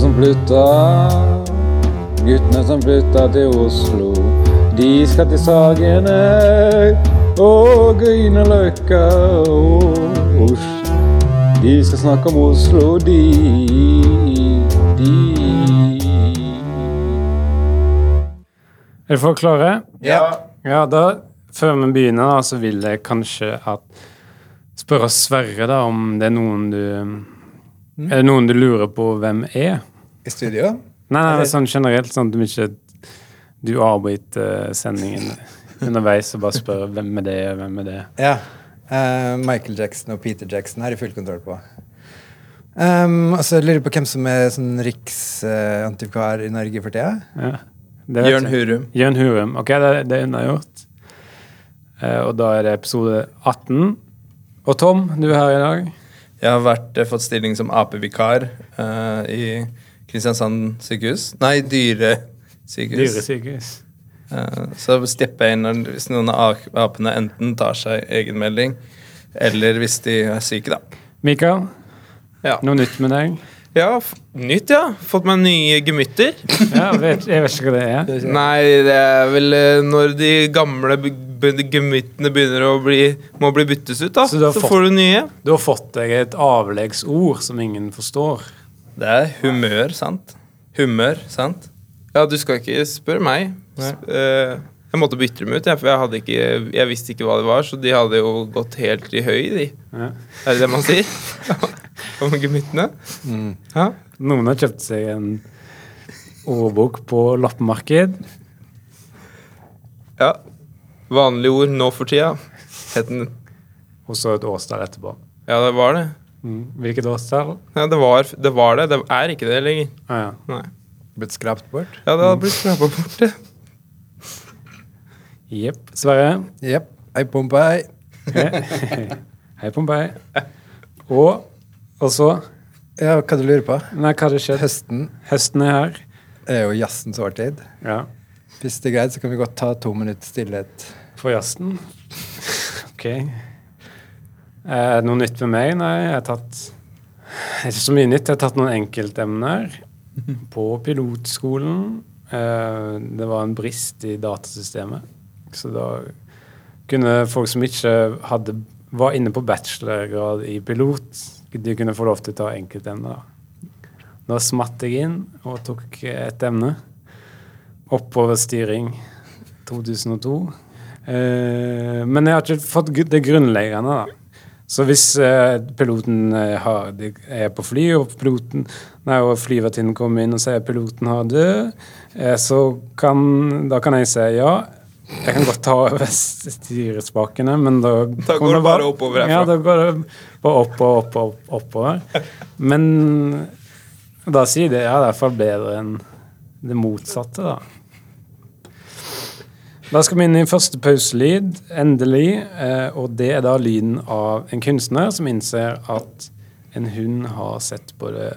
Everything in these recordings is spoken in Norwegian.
som flytta, guttene som flytta til Oslo. De skal til Sagene og Grünerløkka og Oslo. De skal snakke om Oslo, de, de. Er folk klare? Ja. Ja, da, før vi begynner, da, så vil jeg kanskje at spørre Sverre da, om det er noen du Er det noen du lurer på hvem er? I studio? Nei, nei, sånn generelt, sånn at du ikke du avbryter sendingen underveis og bare spør hvem er det, hvem er det? Ja. Uh, Michael Jackson og Peter Jackson har jeg full kontroll på. Um, og så lurer jeg på hvem som er sånn riksantikvar i Norge for tida. Ja, Jørn. Hurum. Jørn Hurum. Ok, det, det er unnagjort. Uh, og da er det episode 18. Og Tom, du er her i dag. Jeg har vært, eh, fått stilling som Ap-vikar eh, i Kristiansand sykehus. Nei, dyresykehus. Dyresykehus. Eh, så stepper jeg inn hvis noen av apene enten tar seg egenmelding, eller hvis de er syke, da. Mikael, Ja. noe nytt med deg? ja, f- nytt, ja. Fått meg nye gemytter. Ja, vet, jeg vet ikke hva det er. Nei, det er vel eh, når de gamle gemyttene begynner å bli Må bli byttes ut, da. Så Så, fått- får du nye. Du har fått deg et avleggsord som ingen forstår. Det er humør, sant? Humør, sant? Ja, du skal ikke spørre meg. Eh, jeg måtte bytte dem ut, jeg, for jeg, hadde ikke, jeg visste ikke hva det var, så de hadde jo gått helt i høy, de. Ja. Er det det man sier? Om gemyttene? Mm. Noen har kjøpt seg en ordbok på loppemarked. ja. Vanlige ord nå for tida. Het den Og så et årstall etterpå. Ja, det var det. Mm. Hvilket årstall? Ja, det var, det var det. Det er ikke det lenger. Ah, ja. Nei. Blitt skrapt bort? Ja, det hadde blitt skrapa bort, det. Jepp. Sverre. Jepp. Hei, Pompei. Hei, Pompei. Og Og så Ja, hva du lurer på? Nei, hva hadde skjedd? Høsten Høsten er her. Det er jo jazzens årtid. Ja. Hvis det er greit, så kan vi godt ta to minutter stillhet. For jazzen. OK. Eh, noe nytt med meg? Nei, jeg har tatt Ikke så mye nytt. Jeg har tatt noen enkeltemner på pilotskolen. Eh, det var en brist i datasystemet. Så da kunne folk som ikke hadde, var inne på bachelorgrad i pilot, de kunne få lov til å ta enkeltemner. Da. smatt jeg inn og tok et emne. Oppoverstyring 2002. Eh, men jeg har ikke fått det grunnleggende, da. Så hvis eh, piloten eh, har, er på fly, og piloten nei, og flyvertinnen kommer inn og sier piloten har død, eh, så kan, da kan jeg si ja. Jeg kan godt ta over styrespakene, men da Da går det bare oppover herfra. Ja, da går det bare opp og opp og oppover. Men da sier det ja, det er i hvert fall bedre enn det motsatte, da. Da skal vi inn i første pauselyd, endelig. Eh, og det er da lyden av en kunstner som innser at en hund har sett på det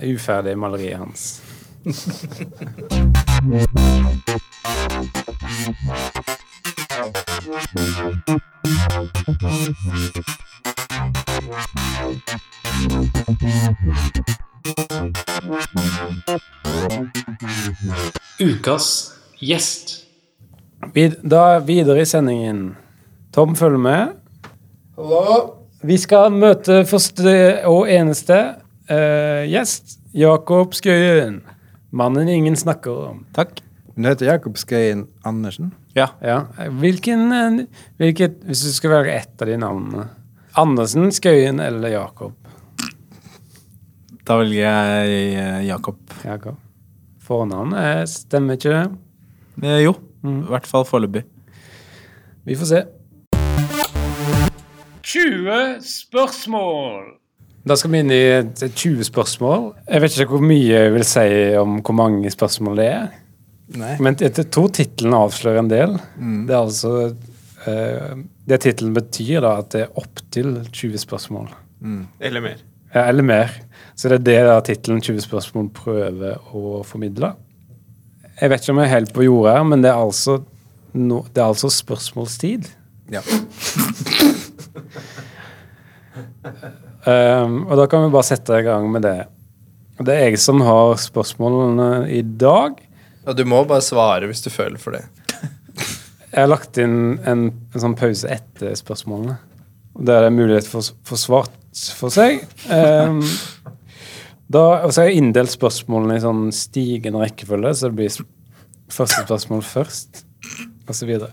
uferdige maleriet hans. Ukas gjest. Da videre i sendingen. Tom følger med. Hallo? Vi skal møte første og eneste uh, gjest. Jakob Skøyen. Mannen ingen snakker om. Takk. Du heter Jakob Skøyen Andersen. Ja. Hvilken, eh, hvilket, hvis du skal velge ett av de navnene Andersen, Skøyen eller Jakob? Da velger jeg eh, Jakob. Jakob. Fornavnet stemmer ikke det? Eh, jo, i hvert fall foreløpig. Vi får se. 20 spørsmål. Da skal vi inn i 20 spørsmål. Jeg vet ikke hvor mye jeg vil si om hvor mange spørsmål det er. Nei. Men jeg tror tittelen avslører en del. Det er altså eh, Det tittelen betyr, da, at det er opptil 20 spørsmål. Eller mer. Ja, eller mer. Så det er det tittelen 20 spørsmål prøver å formidle. Jeg vet ikke om jeg er helt på jordet her, men det er altså, no, det er altså spørsmålstid. Ja. Um, og da kan vi bare sette i gang med det. Det er jeg som har spørsmålene i dag. Og du må bare svare hvis du føler for det. Jeg har lagt inn en, en sånn pause etter spørsmålene. Der det er mulighet for, for svart for seg. Um, da, og så har jeg inndelt spørsmålene i sånn stigende rekkefølge, så det blir første spørsmål først, og så videre.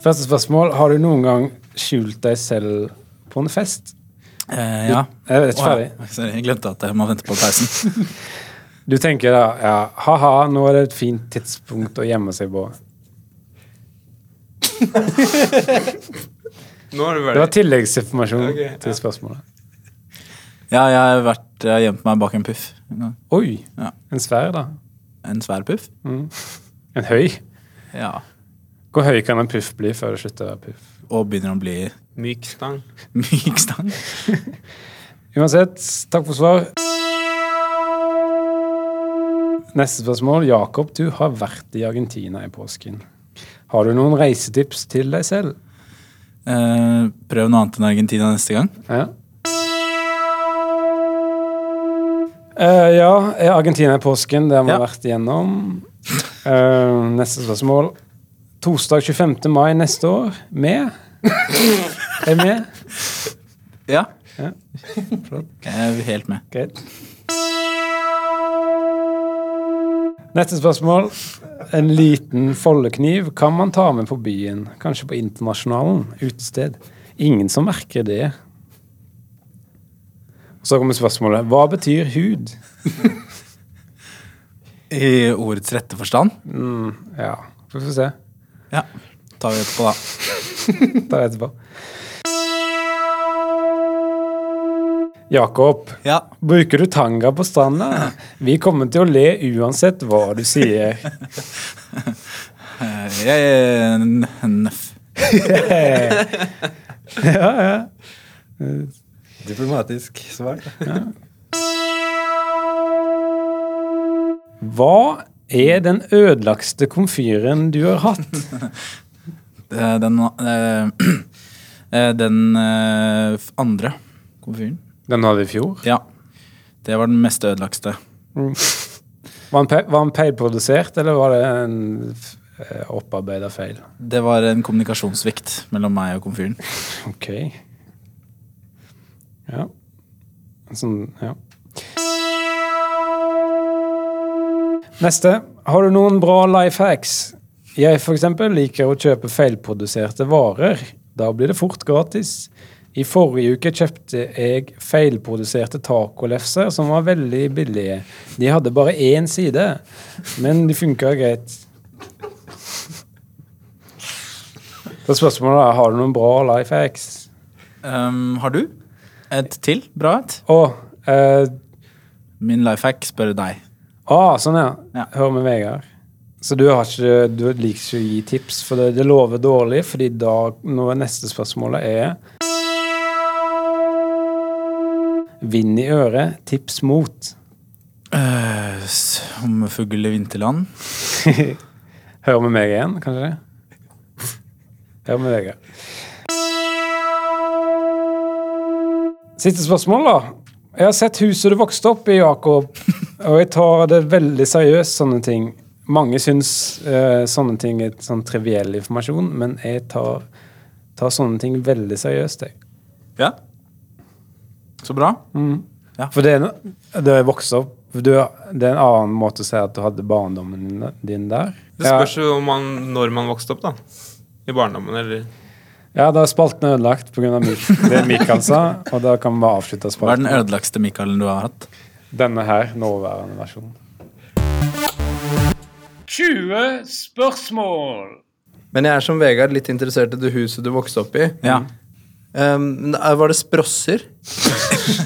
Første spørsmål. Har du noen gang skjult deg selv på en fest? Eh, ja. Jeg er ikke ferdig. ja. Sorry, jeg glemte at jeg må vente på pausen. Du tenker da ja, ha-ha, nå er det et fint tidspunkt å gjemme seg på. Nå er du Det var tilleggsinformasjon okay, ja. til spørsmålet. Ja, jeg har vært, jeg har gjemt meg bak en puff. en gang. Oi! Ja. En svær, da. En svær puff? En høy. Ja. Hvor høy kan en puff bli før det slutter å være puff? Og begynner å bli Myk stang. myk stang. Uansett, takk for svar. Neste spørsmål. Jakob, du har vært i Argentina i påsken. Har du noen reisetips til deg selv? Eh, prøv noe annet enn Argentina neste gang. Ja. Eh, ja, Argentina i påsken. Det har vi Ja. vært igjennom. Uh, neste spørsmål. Torsdag 25. mai neste år. Med? Er med? Ja. Ja. Jeg er helt med. Greit. Neste spørsmål. En liten foldekniv kan man ta med på byen, kanskje på Internasjonalen, utested. Ingen som merker det. Så kommer spørsmålet. Hva betyr hud? I ordets rette forstand. Mm, ja, vi får se. Ja. Tar vi etterpå, da. Tar vi etterpå. Jakob, Ja. bruker du tanga på stranda? Vi kommer til å le uansett hva du sier. Jeg nøff. ja, ja. Diplomatisk svar. Hva er den ødelagste komfyren du har hatt? Den, eh, eh, den eh, andre komfyren. Den hadde vi i fjor. Ja. Det var den mest ødelagste. Var den, peilprodusert var den feilprodusert, eller var det en opparbeida feil? Det var en kommunikasjonssvikt mellom meg og komfyren. Ok. Ja. Sånn, ja. Neste. Har du noen bra life hacks? Jeg eksempel liker å kjøpe feilproduserte varer. Da blir det fort gratis. I forrige uke kjøpte jeg feilproduserte tacolefser som var veldig billige. De hadde bare én side, men de funka greit. Så spørsmålet er har du noen bra life hacks. Um, har du et til bra et? Oh, eh, Min life hack spør deg. ah, sånn ja. Ja. Hør med Vegard. Så du, har ikke, du liker ikke å gi tips, for det, det lover dårlig, fordi da nå er neste spørsmålet er Vind i øret, tips mot. Uh, fugl i vinterland. Hør med meg igjen, kanskje? Hør med Vegard. Siste spørsmål, da. Jeg har sett huset du vokste opp i, Jakob, og jeg tar det veldig seriøst, sånne ting. Mange syns uh, sånne ting er sånn triviell informasjon, men jeg tar, tar sånne ting veldig seriøst, jeg. Ja. Så bra. For det no- det er opp du, Det er en annen måte å si at du hadde barndommen din- der. Det spørs jo om man, når man vokste opp, da. I barndommen, eller Ja, da er spalten ødelagt pga. det Mikael sa, og da kan vi bare avslutte spalten. Hva er den ødelagste Mikaelen du har hatt? Denne her, nåværende versjon. 20 spørsmål! Men jeg er som Vegard litt interessert i det huset du vokste opp i. Ja. Um, var det sprosser?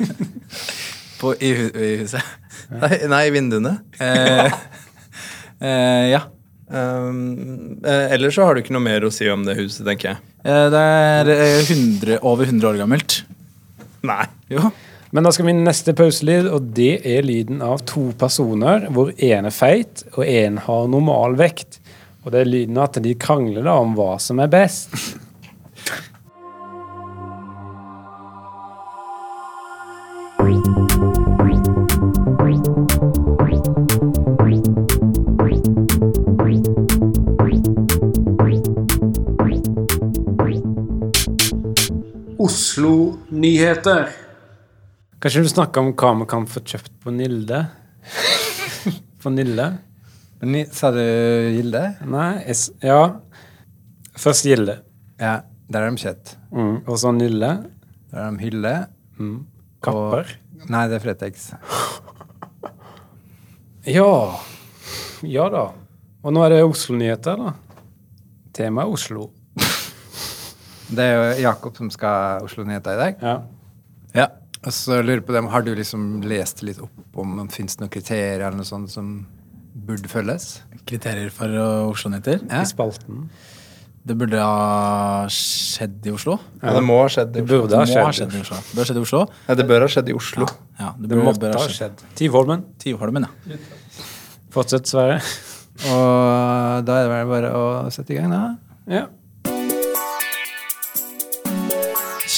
På, i, hu I huset. Nei, nei, i vinduene. Eh, eh, ja. Um, eh, ellers så har du ikke noe mer å si om det huset, tenker jeg. Eh, det er eh, 100, over 100 år gammelt. Nei. Jo. Men da skal vi neste pauselyd, og det er lyden av to personer, hvor én er feit, og én har normal vekt. Og det er lyden av at de krangler da om hva som er best. Oslo-nyheter. Kanskje du snakker om hva vi kan få kjøpt på Nilde? på Nille? Ni- Sa du Gilde? Nei, jeg ja. Først Gilde. Ja, der er de kjøtt. Mm. Og så Nille. Der er de Hylle. Mm. Kapper. Nei, det er Fretex. Ja. Ja da. Og nå er det Oslo-nyheter, da. Temaet er Oslo. Det er jo Jakob som skal Oslo-nyheter i dag. Ja. Ja. Og så lurer jeg på dem, Har du liksom lest litt opp om det fins noen kriterier eller noe sånt som burde følges? Kriterier for uh, Oslo-nyheter. Ja. I spalten. Det burde ha skjedd i Oslo. Ja, det må ha skjedd i Oslo. Det burde ha skjedd. skjedd i Oslo. Det bør skjedd i Oslo. Ja, det bør ha skjedd i Oslo. Ja, det, Det bør, måtte bør ha skjedd. Tivholmen. Tivholmen, ja. Fortsett, Sverre. Og da er det vel bare å sette i gang, da. Ja.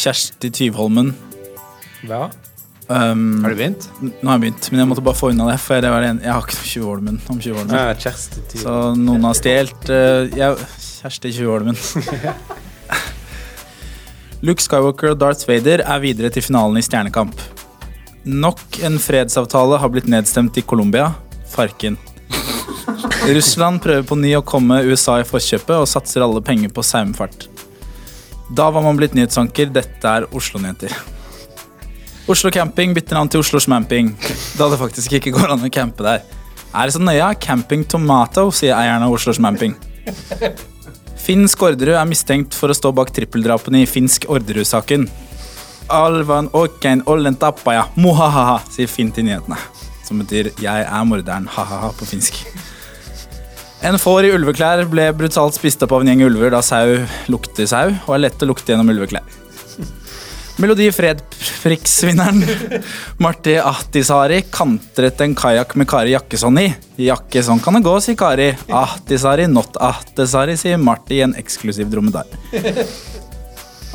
Kjersti Tyvholmen. ja. Um, Har du begynt? Nå har jeg begynt, men jeg måtte bare få unna det. For det var det en, jeg har ikke noe 20-holmen om 20-holmen. ja Så noen har stjålet uh, Kjersti 20-holmen. Luke Skywalker og Darth Vader er videre til finalen i Stjernekamp. Nok en fredsavtale har blitt nedstemt i Colombia. Farken. Russland prøver på ny å komme USA i forkjøpet og satser alle penger på saumfart. Da var man blitt nyhetsanker. Dette er Oslo-nyheter. Oslo Camping bytter navn til Oslo smamping, da det faktisk ikke går an å campe der. Er det så nøye? Camping Tomato, sier eieren av Oslo smamping. Finn Skårderud er mistenkt for å stå bak trippeldrapene i finsk Orderud-saken. Alvan okein ollen tappaja, mohahaha, sier Finn til nyhetene. Som betyr 'jeg er morderen', ha-ha-ha på finsk. En får i ulveklær ble brutalt spist opp av en gjeng ulver da sau lukter sau, og er lett å lukte gjennom ulveklær. Melodi Fredpriksvinneren Marti Ahtisari kantret en kajakk med Kari Jakkesson i. Jakke sånn kan det gå, sier Kari. Ahtisari, not Ahtisari, sier Marti i en eksklusiv dromedar.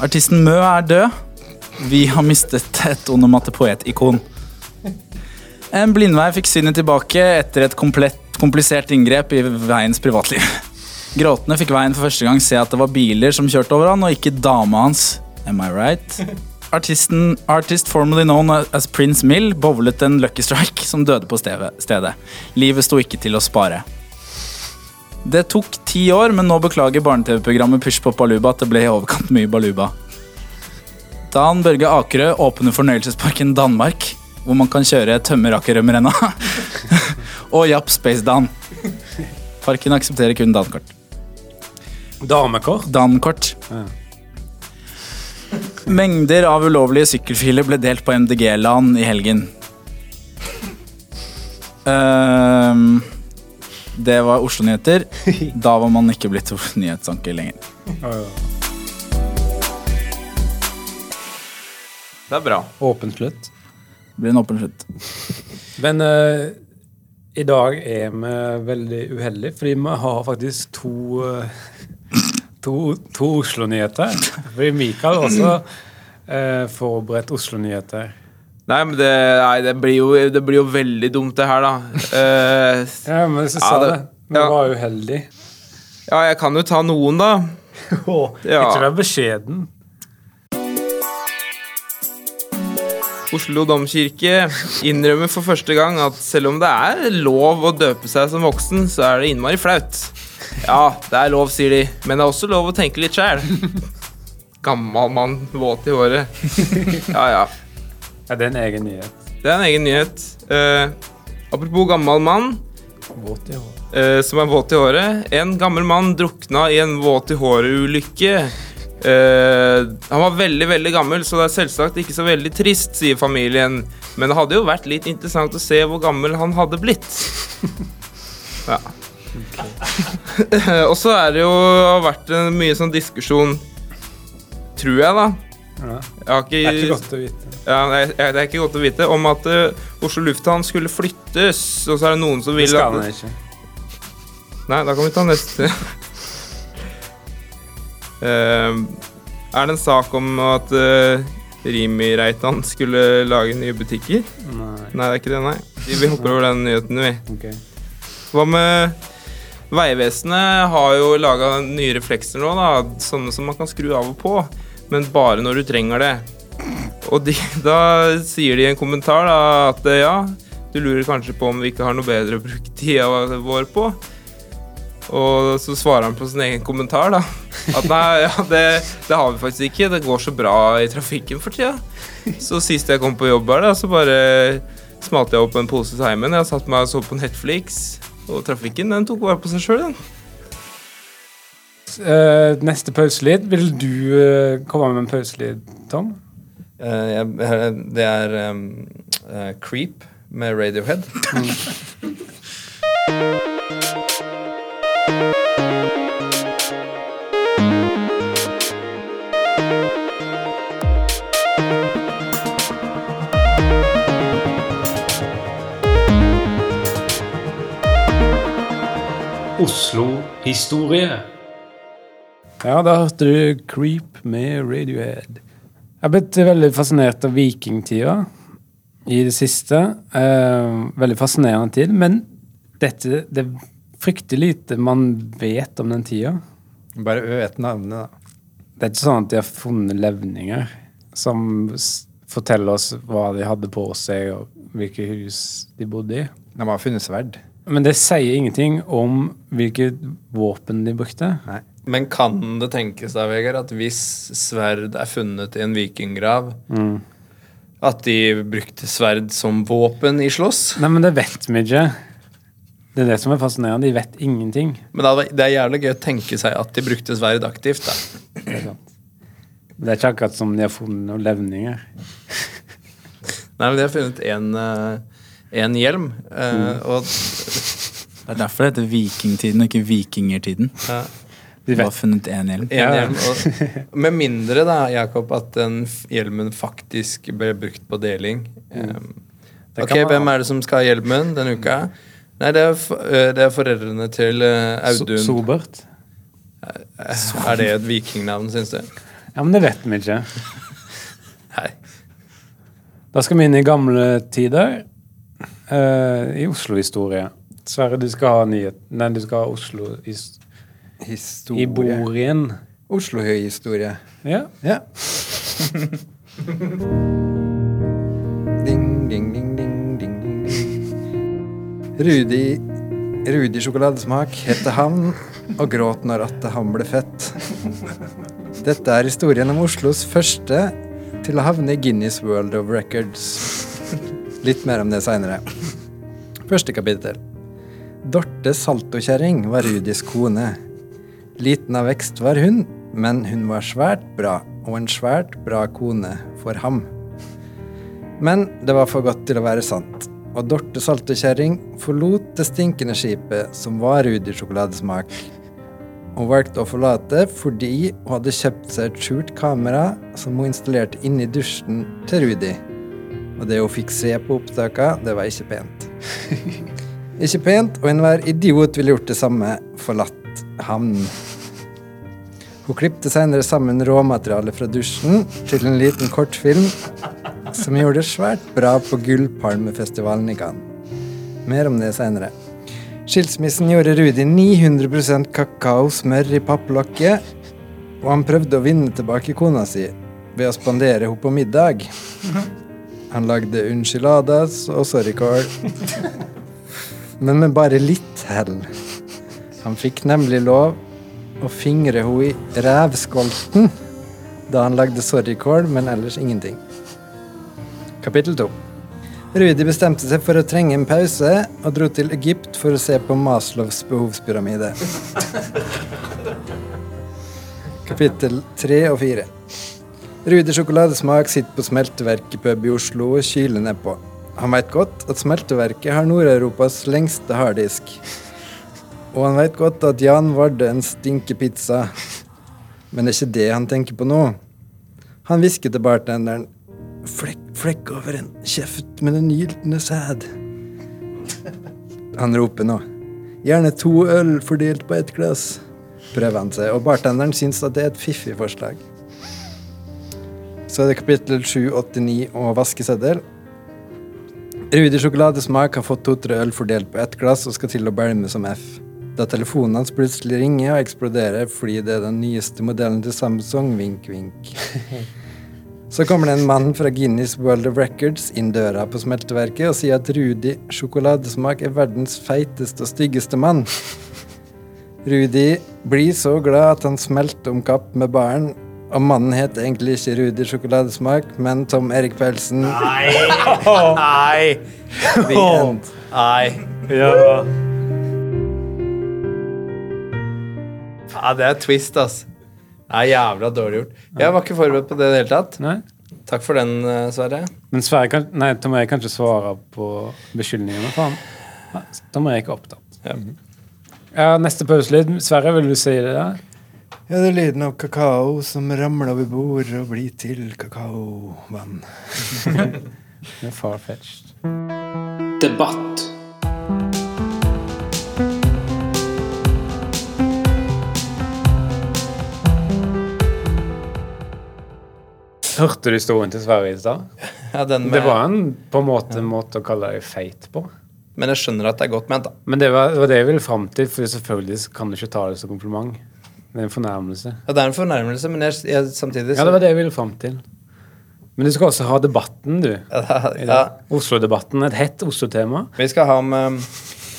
Artisten Mø er død. Vi har mistet et onomatopoetikon. En blindvei fikk synet tilbake etter et komplett, komplisert inngrep i veiens privatliv. Gråtende fikk veien for første gang se at det var biler som kjørte over han, og ikke dama hans. Am I right? Artisten, artist formerly known as Prince Mill bowlet en Lucky Strike som døde på stedet. Livet sto ikke til å spare. Det tok ti år, men nå beklager barne-TV-programmet Push Pop Baluba at det ble i overkant mye baluba. Dan Børge Akerø åpner fornøyelsesparken Danmark, hvor man kan kjøre tømmerakerrømmerenna. og Japp Space Dan. Parken aksepterer kun dankort. Damekort. Dankort. Ja. Mengder av ulovlige sykkelfiler ble delt på MDG-LAN i helgen. Ehm, det var Oslo-nyheter. Da var man ikke blitt nyhetsanker lenger. Det er bra. Åpen slutt. Det blir en åpen slutt. Men uh, i dag er vi veldig uheldige, fordi vi har faktisk to uh, To, to Oslo-nyheter. Fordi Mikael også uh, forberedt Oslo-nyheter. Nei, men det, nei, det, blir jo, det blir jo veldig dumt, det her, da. Eh, Ja, men så Ja, sa det- det. Vi ja. var uheldige. ja, jeg kan jo ta noen, da. Ja. Ikke vær beskjeden. Oslo domkirke innrømmer for første gang at selv om det er lov å døpe seg som voksen, så er det innmari flaut. Ja, det er lov, sier de, men det er også lov å tenke litt sjæl. Gammal mann, våt i håret. Ja, ja. Ja, det er en egen nyhet. Det er en egen nyhet. Uh, apropos gammel mann Våt i håret. Uh, som er våt i håret. En gammel mann drukna i en våt i håret-ulykke. Eh, han var veldig veldig gammel, så det er selvsagt ikke så veldig trist, sier familien. Men det hadde jo vært litt interessant å se hvor gammel han hadde blitt. Ja. Og så er det jo vært en mye sånn diskusjon, tror jeg, da. Ja. Jeg har ikke, Det er ikke godt å vite. ja, det, er, det er ikke godt å vite. Om at uh, Oslo lufthavn skulle flyttes, og så er det noen som Det vil skal han ikke. Nei, da kan vi ta neste. Eh, er det en sak om at eh, Rimi Reitan skulle lage nye butikker. Nei. Nei, det er ikke det, nei. Vi, hopper over den nyheten, vi. Ok. Hva med Vegvesenet har jo laga nye reflekser nå, da. Sånne som man kan skru av og på. Men bare når du trenger det. Og de, da sier de i en kommentar da, at eh, ja, du lurer kanskje på om vi ikke har noe bedre å bruke tida vår på. Og så svarer han på sin egen kommentar, da. At nei, ja, det, det har vi faktisk ikke. Det går så bra i trafikken for tida. Så sist jeg kom på jobb her, da, så bare smalt jeg opp en pose til heimen. Jeg satt meg og så på Netflix, og trafikken den tok vare på seg sjøl, den. Uh, neste pauselyd. Vil du uh, komme med en pauselyd, Tom? Uh, jeg, det er um, eh, Creep med Radiohead. Oslo-historie. Ja, da hørte du Creep med Radiohead. Jeg har blitt veldig fascinert av vikingtida i det siste. Eh, veldig fascinerende tid. Men dette Det er fryktelig lite man vet om den tida. Bare vet navnet, da. Det er ikke sånn at de har funnet levninger som forteller oss hva de hadde på seg, og hvilke hus de bodde i. De har funnet sverd. Men det sier ingenting om hvilket våpen de brukte. Nei. Men kan det tenkes da, Vegard, at hvis sverd er funnet i en vikinggrav, Mm. at de brukte sverd som våpen i slåss? Nei, men det vet vi ikke. Det er det som er fascinerende. De vet ingenting. Men da, det er jævlig gøy å tenke seg at de brukte sverd aktivt. da. Det er sant. Det er ikke akkurat som de har funnet noen levninger. Nei, men De har funnet en, eh, en hjelm. eh, og Det er derfor det heter vikingtiden og ikke vikingertiden. ja, Du har funnet én hjelm. en hjelm. Og, med mindre, da, Jakob, at den hjelmen faktisk ble brukt på deling. Um, ok, Hvem er det som skal ha hjelmen denne uka? Nei, det er, eh, det er foreldrene til eh, Audun. Sobert. Er det et vikingnavn, syns du? Ja, men det vet vi ikke. Nei. Da skal vi inn i gamle tider. Eh, I Oslo-historie. Sverre, du skal ha nyhet... Nei, du skal ha Oslo i, Historie. i borien. Oslohøy-historie. Ja. Ja. ding, ding, ding, ding, ding, ding, ding. Rudi Rudi sjokoladesmak heter han, og gråt når at han ble fett. Dette er historien om Oslos første til å havne i Guinness World of Records. Litt mer om det seinere. Første kapittel. Dorte Saltokjerring var Rudis kone. Liten av vekst var hun, men hun var svært bra, og en svært bra kone for ham. Men det var for godt til å være sant, og Dorte Saltekjerring forlot det stinkende skipet som var Rudi sjokoladesmak. Hun valgte å forlate fordi hun hadde kjøpt seg et skjult kamera som hun installerte inni dusjen til Rudi. Og det hun fikk se på opptakene, det var ikke pent. Ikke pent, og enhver idiot ville gjort det samme, forlatt havnen. Hun klipte senere sammen råmateriale fra dusjen til en liten kortfilm som gjorde det svært bra på Gullpalmefestivalen i Cannes. Mer om det senere. Skilsmissen gjorde Rudi 900% kakaosmør i papplokket, og han prøvde å vinne tilbake kona si ved å spandere henne på middag. Han lagde unchiladas og sorrykål, men med bare litt hell. Han fikk nemlig lov å fingre henne i rævskolten da han lagde sorrykål, men ellers ingenting. Kapittel to. Rudi bestemte seg for å trenge en pause og dro til Egypt for å se på Maslows behovspyramide. Kapittel tre og fire. Rudi sjokoladesmak sitter på smelteverkpub i Oslo og kyler nedpå. Han veit godt at smelteverket har Nord-Europas lengste harddisk. Og han veit godt at Jan Varde en stinker pizza. Men det er ikke det han tenker på nå. Han hvisker til bartenderen. Flekk, flekk over en kjeft med den gylne sæd. Han roper nå. Gjerne to øl fordelt på ett glass. Prøver han seg, og bartenderen syns at det er et fiffig forslag. Så er det kapittel 789 og vaskeseddel. Rudi sjokoladesmak har fått to-tre øl fordelt på ett glass og skal til å bælme som F. Da telefonen hans plutselig ringer og eksploderer fordi det er den nyeste modellen til Samsung, vink, vink. Så kommer det en mann fra Guinness World of Records inn døra på smelteverket og sier at Rudi sjokoladesmak er verdens feiteste og styggeste mann. Rudi blir så glad at han smelter om kapp med baren, og mannen heter egentlig ikke Rudi sjokoladesmak, men Tom Erik Pelsen. Nei! Nei! end. Nei. Ja. Ja, det er twist, ass. Det er jævla dårlig gjort. Jeg var ikke forberedt på det i det hele tatt. Nei. Takk for den, eh, Sverre. Men Sverre kan, nei, Tom Erik kan ikke svare på beskyldningene. for han. Tom Erik er opptatt. Ja. Ja, neste pauselyd. Sverre, vil du si det? der? Ja, det er lyden av kakao som ramler over bordet og blir til kakaovann. Det er far-fetched. Debatt. Hørte du historien til Sverre i stad? Ja, med, Det var en på en måte måte å kalle deg feit på. Men jeg skjønner at det er godt ment, da. Men det var, det var det jeg ville fram til, for selvfølgelig kan du ikke ta det som kompliment. Det er en fornærmelse. Ja, det er en fornærmelse, men jeg, jeg, samtidig Ja, det var det jeg ville fram til. Men du skal også ha debatten, du. Ja. Oslo-debatten. Et hett Oslo-tema. vi skal ha med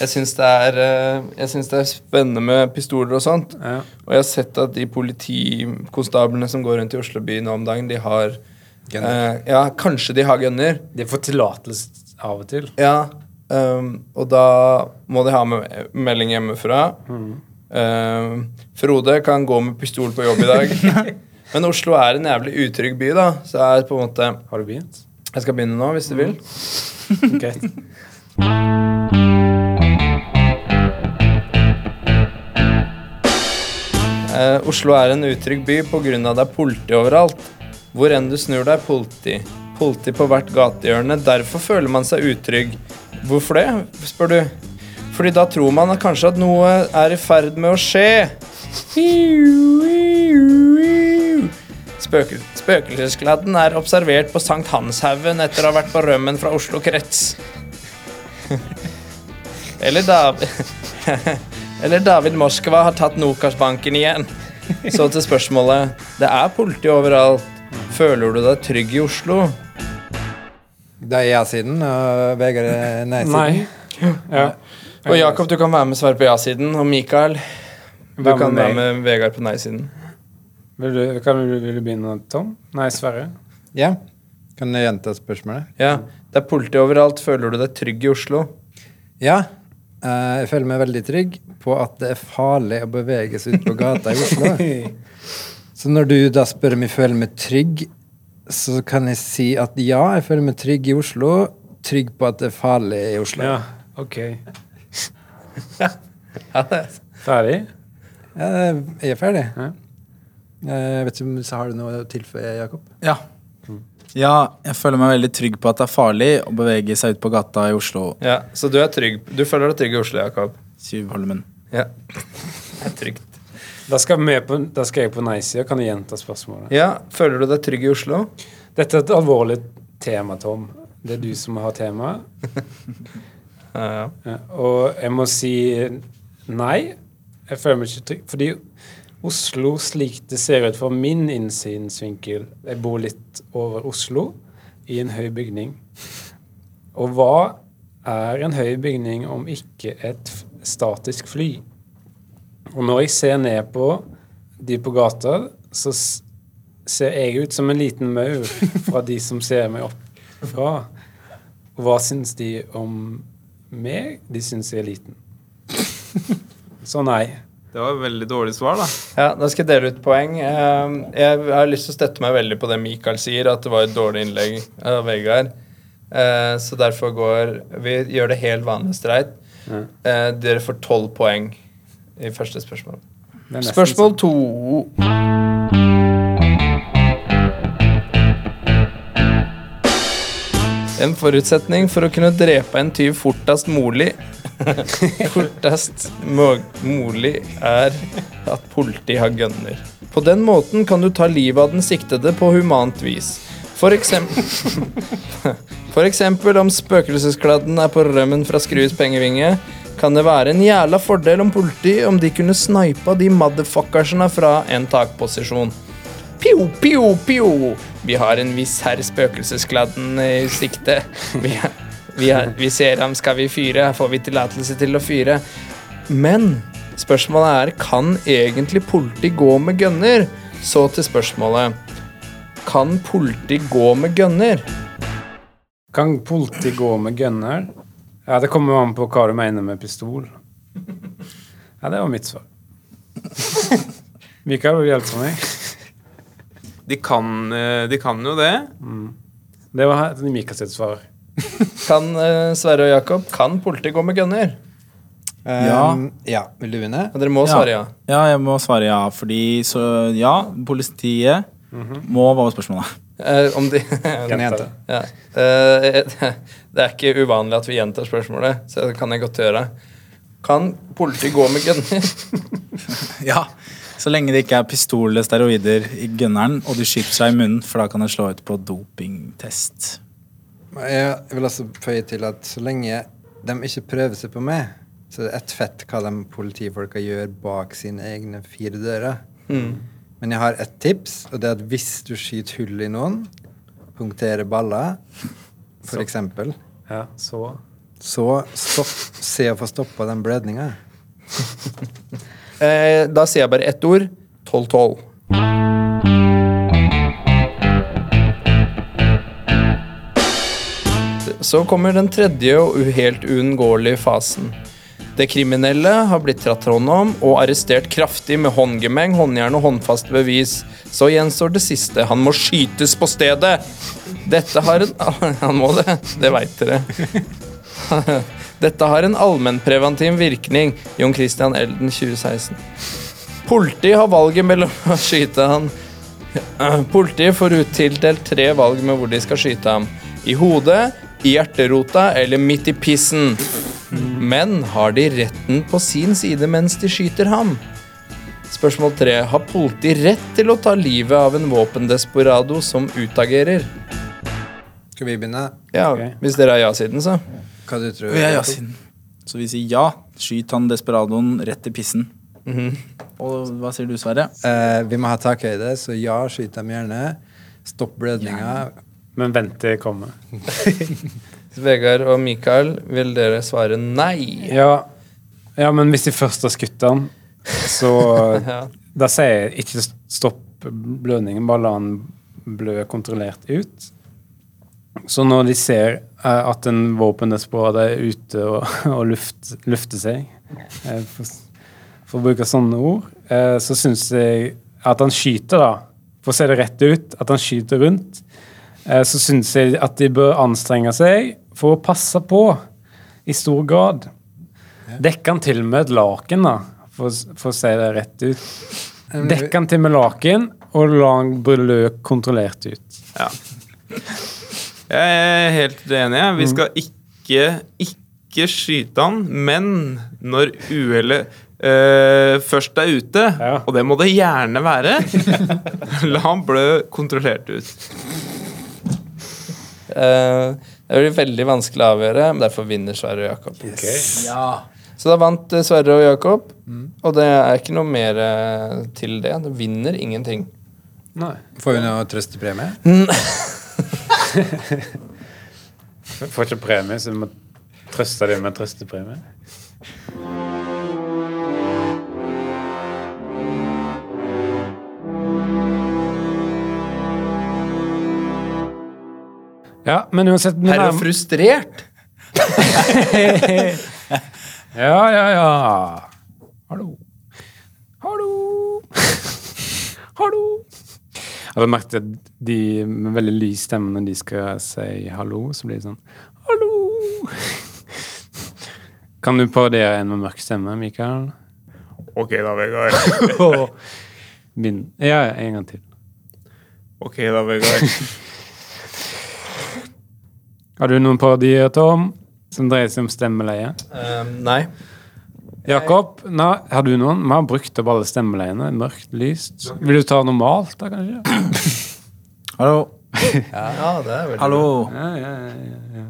Jeg syns det, er, eh, jeg synes det er spennende med pistoler og sånt. Ja. Og jeg har sett at de politikonstablene som går rundt i Oslo by nå om dagen, de har eh, Ja, kanskje de har gunner. De får tillatelse av og til. Ja, um, og da må de ha med melding hjemmefra. Ehm, Frode kan gå med pistol på jobb i dag. Men Oslo er en jævlig utrygg by, da. Så jeg er på en måte Har du begynt? Jeg skal begynne nå, hvis du vil. Greit. uh, Oslo er en utrygg by pga. det er politi overalt. Hvor enn du snur deg, politi. Politi på hvert gatehjørne. Derfor føler man seg utrygg. Hvorfor det, spør du? Fordi da tror man kanskje at noe er i ferd med å skje. Spøkel spøkelseskladden er observert på Sankt Hanshaugen etter å ha vært på rømmen fra Oslo krets. Eller David Eller David Moskva har tatt Nokas-banken igjen. Så til spørsmålet. Det er politi overalt. Føler du deg trygg i Oslo? Det er ja-siden, og Vegard er nei-siden. Nei. Ja. Og Jakob, du kan være med svare på ja-siden. Og Mikael, du Hva kan være med Vegard på nei-siden. Vil du, kan du, vil du begynne, Tom? Nei, Sverre. Ja. Kan jeg gjenta spørsmålet? Ja, Det er politi overalt. Føler du deg trygg i Oslo? Ja. eh, jeg føler meg veldig trygg på at det er farlig å bevege seg ut på gata i Oslo. Så når du da spør om jeg føler meg trygg, så kan jeg si at ja, jeg føler meg trygg i Oslo. Trygg på at det er farlig i Oslo. Ja, ok. Ja, det Ferdig? Ja, jeg er ferdig. Ja. Eh, Jeg vet ikke har du noe å tilføye, Jakob? Ja. ja, jeg føler meg veldig trygg på at det er farlig å bevege seg ut på gata i Oslo. ja, Så du er trygg Du føler deg trygg i Oslo, Jakob? Syvholmen. Ja. Det er trygt. Da skal, vi på, da skal jeg på nei-sida. Kan du gjenta spørsmålet? Ja, Føler du deg trygg i Oslo? Dette er et alvorlig tema, Tom. Det er du som har temaet. Ja, og jeg må si nei. Jeg føler meg ikke trygg. Fordi Oslo, slik det ser ut fra min innsynsvinkel Jeg bor litt over Oslo, i en høy bygning. Og hva er en høy bygning om ikke et statisk fly? Og når jeg ser ned på de på gata, så ser jeg ut som en liten maur fra de som ser meg oppfra. Og hva syns de om meg? De syns jeg er liten. Så nei. Det var et veldig dårlig svar, da. Ja, Da skal jeg dele ut poeng. Eh, Jeg har lyst til å støtte meg veldig på det Mikael sier, at det var et dårlig innlegg av Vegard. Eh, Så derfor går Vi gjør det helt vanlig streit. Ja. Eh, Dere får tolv poeng i første spørsmål. Spørsmål sånn. to. En forutsetning for å kunne drepe en tyv fortest mulig Fortest mulig er at politiet har gunner. På den måten kan du ta livet av den siktede på humant vis. For eksempel For eksempel om spøkelseskladden er på rømmen fra Skrues pengevinge, kan det være en jævla fordel om politi om de kunne snipa de motherfuckersene fra en takposisjon. Pio, pio, pio! Vi har en viss herr spøkelsesgladden i sikte. Vi, vi, har, vi ser ham, skal vi fyre? Får vi tillatelse til å fyre? Men spørsmålet er kan egentlig politi gå med gønner? Så til spørsmålet kan politi gå med gønner? Kan politi gå med gønner? Ja, det kommer an på hva du mener med pistol. Ja, det var mitt svar. Mikael, vil du hjelpe meg? De kan, eh, de kan jo det. Det var Mikael sitt svar. Kan uh, Sverre og Jakob, kan politiet gå med gunner? Ja. Um, ja. Vil du begynne? Dere må svare ja. Ja, jeg må svare ja. Fordi så ja, politiet må Hva var spørsmålet? Uh, om de Jente. ja. uh, Det er ikke uvanlig at vi gjentar spørsmålet, så det kan jeg godt gjøre. Kan politiet gå med gunner? Ja. Så lenge det ikke er pistol eller steroider i gunneren, og de skyter seg i munnen, for da kan det slå ut på dopingtest. Jeg vil også føye til at så lenge de ikke prøver seg på meg, så er det ett fett hva de politifolka gjør bak sine egne fire dører. Men jeg har et tips, og det er at hvis du skyter hull i noen, punkterer baller, for Så. eksempel, Ja, så så stopp, se å få stoppa den blødninga. Eh, da sier jeg bare ett ord. 12-12. Så kommer den tredje og helt uunngåelige fasen. Det kriminelle har blitt tatt hånd om og arrestert kraftig med håndgemeng, håndjern og håndfaste bevis. Så gjenstår det siste. Han må skytes på stedet. Dette har en Han må det. Det veit dere. Dette har en allmennpreventiv virkning. Jon Christian Elden 2016. Politiet har valget mellom å skyte han Politiet får uttildelt tre valg med hvor de skal skyte ham. I hodet, i hjerterota eller midt i pissen. Men har de retten på sin side mens de skyter ham? Spørsmål tre. Har politiet rett til å ta livet av en våpendesperado som utagerer? Skal vi begynne? Ja, okay. Hvis dere er ja-siden, så. Hva du tror Vi er ja-siden. Så vi sier ja. Skyt han desperadoen rett i pissen. Og hva sier du, Sverre? Eh, vi må ha takhøyde, så ja, skyt dem gjerne. Stopp blødninga. Men vent til komme. kommer. Vegard og Mikael, vil dere svare nei? Ja, ja men hvis de først har skutt han, så Ja. Da sier jeg ikke stopp blødningen, bare la han blø kontrollert ut. Så når de ser eh, at en våpendesperat er ute og, og luft, lufter seg, eh, for, for å bruke sånne ord, eh, så syns jeg at han skyter, da, for å se det rett ut, at han skyter rundt, eh, så syns jeg at de bør anstrenge seg for å passe på i stor grad. Dekke han til med et laken, da, for, for å se det rett ut. Dekke han til med laken og la han blø kontrollert ut. Ja. Jeg er helt enig. Vi skal ikke, ikke skyte han, men når uhellet eh, først er ute, Ja. og det må det gjerne være, la han blø kontrollert ut. Uh, det blir veldig vanskelig å avgjøre, men derfor vinner Sverre og Jakob. Ja. Så da vant eh, Sverre og Jakob, og det er ikke noe mer eh, til det. Det vinner ingenting. Nei. Får vi noe trøstepremie? Får ikke premie, så du må trøste dem med trøstepremie. Ja, men uansett Her Er du frustrert? Ja, ja, ja. Hallo. Hallo. Hallo. Jeg har merket at de med veldig lys stemme når de skal si hallo, så blir det sånn Hallo. Kan du parodiere en med mørk stemme, Mikael? Ok da, Vegard. Ja, en gang til. Ok da, Vegard. Har du noen parodier, Tom, som dreier seg om stemmeleie? Um, nei. Jakob, nei, har du noen? Vi har brukt opp alle stemmeleiene. Mørkt, lyst. Vil du ta normalt, da, kanskje? Hallo. Ja, det er veldig Hallo. Ja, ja, ja, ja, ja.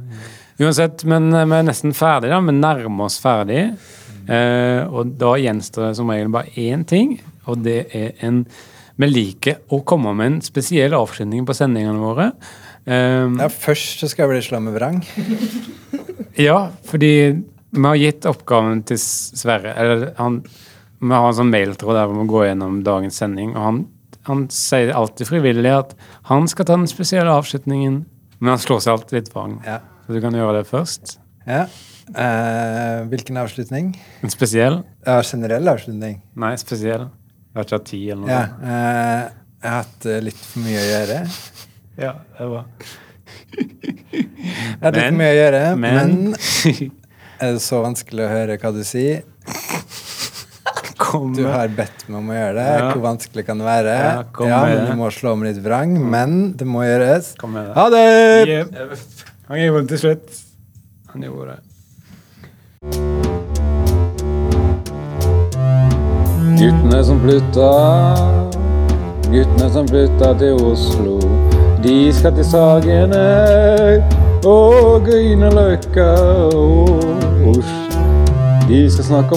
Uansett, men eh, vi er nesten ferdig da. Vi nærmer oss ferdig. Eh, og da gjenstår det som regel bare én ting, og det er en Vi liker å komme med en spesiell avslutning på sendingene våre. Eh, Ja, først så skal jeg bli slå med vrang. ja, fordi vi har gitt oppgaven til Sverre. Eller han Vi har en sånn mailtråd der vi går gå gjennom dagens sending, og han, han sier alltid frivillig at han skal ta den spesielle avslutningen, men han slår seg alltid litt vrang. Ja. Så du kan gjøre det først. ja. Eh, hvilken avslutning? En spesiell? Ja, generell avslutning. Nei, spesiell. Jeg har ikke hatt tid eller noe. Ja. eh, jeg har hatt eh, litt for mye å gjøre. ja det var Jeg har hatt litt for mye å gjøre, men, Men, er det så vanskelig å høre hva du sier? kom Du har bedt meg om å gjøre det. Ja. Hvor vanskelig kan det være? Ja, Ja, men du må slå om litt vrang. Men det må gjøres. Kom med det. Ha det! Han gjorde det til slutt. Han gjorde det. Guttene som flytta, guttene som flytta til Oslo. De skal til Sagene og Grünerløkka og Oslo. De skal snakke